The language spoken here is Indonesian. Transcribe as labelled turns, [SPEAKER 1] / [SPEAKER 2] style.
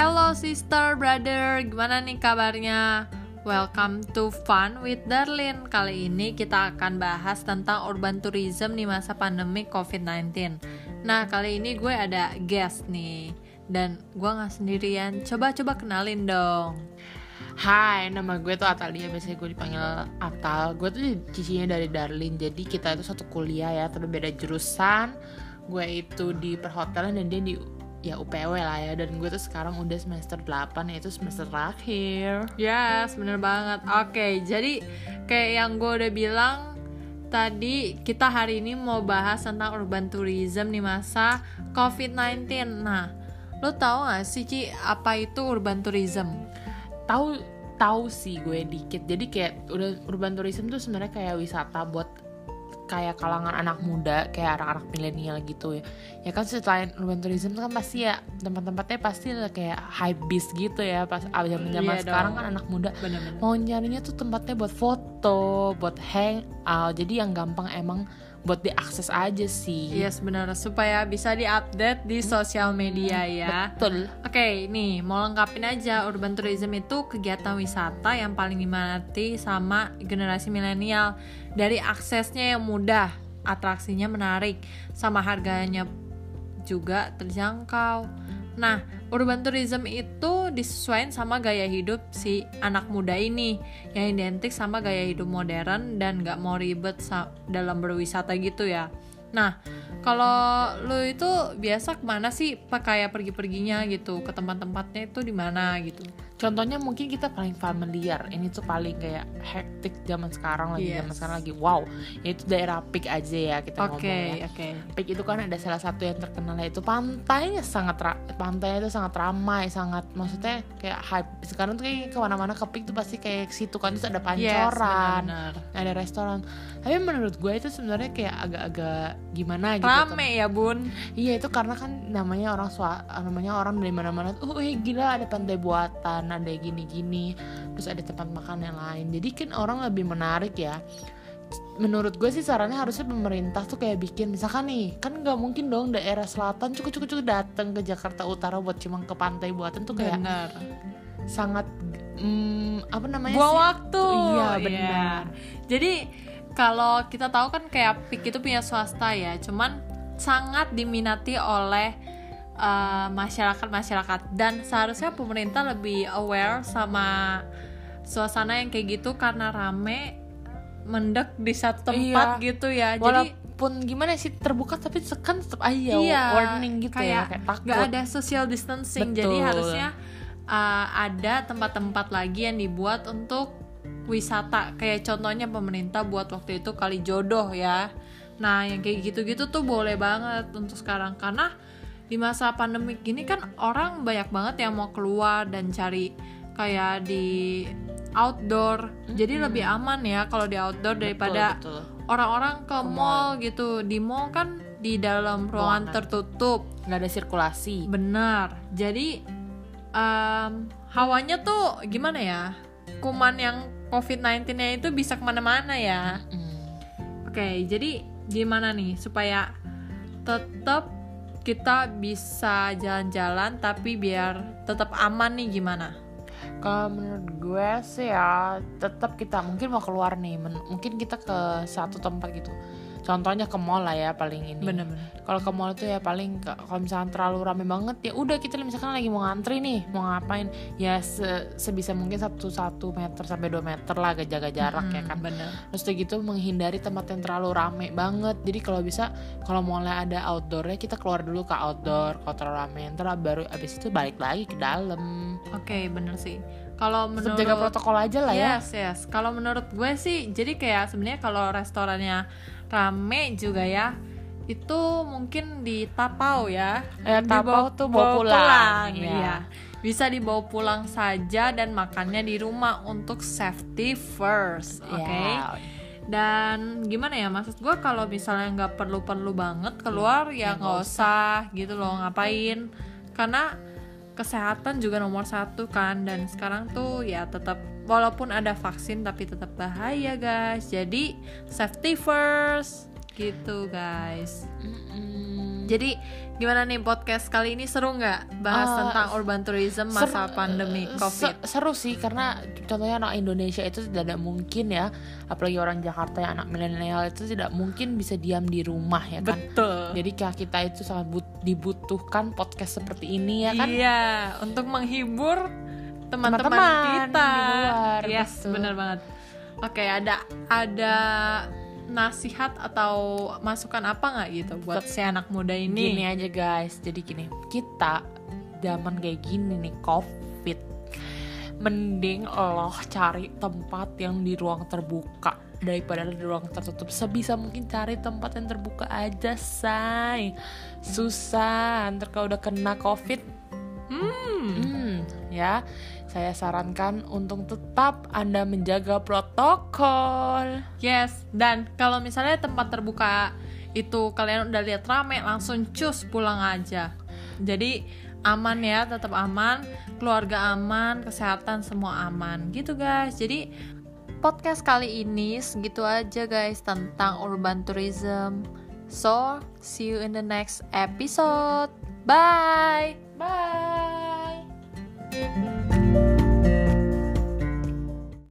[SPEAKER 1] Hello sister, brother, gimana nih kabarnya? Welcome to Fun with Darlin Kali ini kita akan bahas tentang urban tourism di masa pandemi COVID-19 Nah kali ini gue ada guest nih. Dan gue gak sendirian, coba-coba kenalin dong.
[SPEAKER 2] Hai, nama gue tuh Atalia, biasanya gue dipanggil Atal. Gue tuh cicinya dari Darlin, jadi kita itu satu kuliah ya, tapi beda jurusan. Gue itu di perhotelan dan dia di ya UPW lah ya. Dan gue tuh sekarang udah semester 8 yaitu semester terakhir.
[SPEAKER 1] Yes, bener banget. Oke, jadi kayak yang gue udah bilang Tadi kita hari ini mau bahas tentang urban tourism di masa COVID-19 Nah, lo tau gak sih Ci, apa itu urban tourism?
[SPEAKER 2] tahu tahu sih gue dikit. Jadi kayak udah urban tourism tuh sebenarnya kayak wisata buat kayak kalangan anak muda kayak anak-anak milenial gitu ya. Ya kan selain urban tourism kan pasti ya tempat-tempatnya pasti kayak high beast gitu ya pas zaman zaman
[SPEAKER 1] Iya
[SPEAKER 2] sekarang
[SPEAKER 1] dong.
[SPEAKER 2] kan anak muda
[SPEAKER 1] Bener-bener.
[SPEAKER 2] mau nyarinya tuh tempatnya buat foto buat hang out jadi yang gampang emang buat diakses aja sih.
[SPEAKER 1] Yes, bener. Supaya bisa diupdate di sosial media ya.
[SPEAKER 2] betul.
[SPEAKER 1] Oke, nih mau lengkapin aja urban tourism itu kegiatan wisata yang paling diminati sama generasi milenial. Dari aksesnya yang mudah, atraksinya menarik, sama harganya juga terjangkau. Nah, urban tourism itu disesuaikan sama gaya hidup si anak muda ini yang identik sama gaya hidup modern dan gak mau ribet dalam berwisata gitu ya. Nah, kalau lu itu biasa ke mana sih kayak pergi-perginya gitu ke tempat-tempatnya itu di mana gitu?
[SPEAKER 2] Contohnya mungkin kita paling familiar, ini tuh paling kayak hektik zaman sekarang lagi,
[SPEAKER 1] Yes.
[SPEAKER 2] zaman sekarang lagi wow, yaitu daerah Pik aja ya kita
[SPEAKER 1] Oke,
[SPEAKER 2] ngomong ya.
[SPEAKER 1] oke.
[SPEAKER 2] Pik itu kan ada salah satu yang terkenal yaitu pantainya sangat pantainya itu sangat ramai, sangat maksudnya kayak hype. Sekarang tuh kayak ke mana-mana ke Pik tuh pasti kayak ke situ kan terus ada
[SPEAKER 1] Yes,
[SPEAKER 2] pancoran,
[SPEAKER 1] benar-benar.
[SPEAKER 2] ada restoran. Tapi menurut gue itu sebenarnya kayak agak-agak gimana gitu.
[SPEAKER 1] Rame ya bun.
[SPEAKER 2] Iya itu karena kan namanya orang swa, namanya orang dari mana-mana. Oh eh, gila ada pantai buatan, ada gini-gini, terus ada tempat makan yang lain. Jadi kan orang lebih menarik ya. Menurut gue sih sarannya harusnya pemerintah tuh kayak bikin misalkan nih kan nggak mungkin dong daerah selatan cukup cukup cukup datang ke Jakarta Utara buat cuma ke pantai buatan tuh kayak
[SPEAKER 1] Benar.
[SPEAKER 2] sangat mm, apa namanya
[SPEAKER 1] Buang
[SPEAKER 2] sih?
[SPEAKER 1] waktu.
[SPEAKER 2] Iya benar.
[SPEAKER 1] Jadi kalau kita tahu kan kayak PIK itu punya swasta ya, cuman sangat diminati oleh uh, masyarakat-masyarakat dan seharusnya pemerintah lebih aware sama suasana yang kayak gitu karena rame mendek di satu tempat
[SPEAKER 2] Iya.
[SPEAKER 1] gitu ya. Jadi
[SPEAKER 2] Walaupun gimana sih terbuka tapi kan tetap aja
[SPEAKER 1] iya,
[SPEAKER 2] warning gitu
[SPEAKER 1] kayak
[SPEAKER 2] ya kayak takut.
[SPEAKER 1] nggak ada social distancing jadi
[SPEAKER 2] Betul.
[SPEAKER 1] harusnya uh, ada tempat-tempat lagi yang dibuat untuk wisata. Kayak contohnya pemerintah buat waktu itu kali jodoh ya. Nah yang kayak gitu-gitu tuh boleh banget untuk sekarang. Karena di masa pandemi gini kan orang banyak banget yang mau keluar dan cari kayak di outdoor. Jadi lebih aman ya kalau di outdoor daripada
[SPEAKER 2] betul.
[SPEAKER 1] orang-orang ke,
[SPEAKER 2] Ke
[SPEAKER 1] mall gitu. Di mall kan di dalam ruangan
[SPEAKER 2] Ruangan.
[SPEAKER 1] tertutup.
[SPEAKER 2] Nggak ada sirkulasi.
[SPEAKER 1] Benar. Jadi em, hawanya tuh gimana ya? Kuman yang covid-19 nya itu bisa ke mana-mana ya.
[SPEAKER 2] Mm.
[SPEAKER 1] oke jadi gimana nih supaya tetap kita bisa jalan-jalan tapi biar tetap aman nih gimana?
[SPEAKER 2] Kalau menurut gue sih ya tetap kita mungkin mau keluar nih mungkin kita ke satu tempat gitu contohnya ke mall lah ya paling ini.
[SPEAKER 1] Bener-bener
[SPEAKER 2] kalau ke mall itu ya paling kalau misalkan terlalu rame banget ya udah kita misalkan lagi mau ngantri nih mau ngapain? Ya se- sebisa mungkin satu satu meter sampai 2 meter lah jaga jarak ya kan.
[SPEAKER 1] bener.
[SPEAKER 2] Terus udah gitu menghindari tempat yang terlalu rame banget. Jadi kalau bisa kalau mulai ada outdoornya kita keluar dulu ke outdoor kalau terlalu rame ntar baru abis itu balik lagi ke dalam.
[SPEAKER 1] Oke bener sih kalau menurut
[SPEAKER 2] jaga protokol aja lah ya
[SPEAKER 1] Yes, yes. Kalau menurut gue sih, jadi kayak sebenarnya kalau restorannya rame juga ya, itu mungkin di tapau ya.
[SPEAKER 2] Eh, tapau
[SPEAKER 1] Dibawa-
[SPEAKER 2] tuh bawa pulang,
[SPEAKER 1] iya.
[SPEAKER 2] iya.
[SPEAKER 1] Bisa dibawa pulang saja dan makannya di rumah untuk safety first, oke?
[SPEAKER 2] Ya,
[SPEAKER 1] Dan gimana ya, maksud gue kalau misalnya nggak perlu-perlu banget keluar ya nggak usah gitu loh ngapain, karena kesehatan juga nomor satu kan. Dan sekarang tuh ya tetap walaupun ada vaksin tapi tetap bahaya guys. Jadi safety first gitu guys.
[SPEAKER 2] Mm-mm.
[SPEAKER 1] Jadi gimana nih podcast kali ini seru nggak bahas
[SPEAKER 2] Ah,
[SPEAKER 1] tentang urban tourism masa
[SPEAKER 2] Ser-
[SPEAKER 1] pandemi
[SPEAKER 2] eh,
[SPEAKER 1] covid?
[SPEAKER 2] se- seru sih karena contohnya anak Indonesia itu tidak ada mungkin ya apalagi orang Jakarta yang anak milenial itu tidak mungkin bisa diam di rumah ya kan
[SPEAKER 1] Betul.
[SPEAKER 2] jadi kayak kita itu sangat but- dibutuhkan podcast seperti ini ya kan
[SPEAKER 1] Iya, untuk menghibur teman-teman kita.
[SPEAKER 2] di luar,
[SPEAKER 1] yes, bener banget. Oke, ada ada nasihat atau masukan apa nggak gitu buat si anak muda ini?
[SPEAKER 2] gini aja guys. Jadi gini kita zaman kayak gini nih covid. Mending lo cari tempat yang di ruang terbuka daripada di ruang tertutup. Sebisa mungkin cari tempat yang terbuka aja say. Susah ntar kalau udah kena covid
[SPEAKER 1] Hmm,
[SPEAKER 2] hmm, ya saya sarankan untuk tetap anda menjaga protokol
[SPEAKER 1] yes. Dan kalau misalnya tempat terbuka itu kalian udah lihat rame, langsung cus pulang aja. Jadi aman ya, tetap aman, keluarga aman, kesehatan semua aman, gitu guys. Jadi podcast kali ini segitu aja guys tentang urban tourism. So, see you in the next episode. Bye.
[SPEAKER 2] bye thank you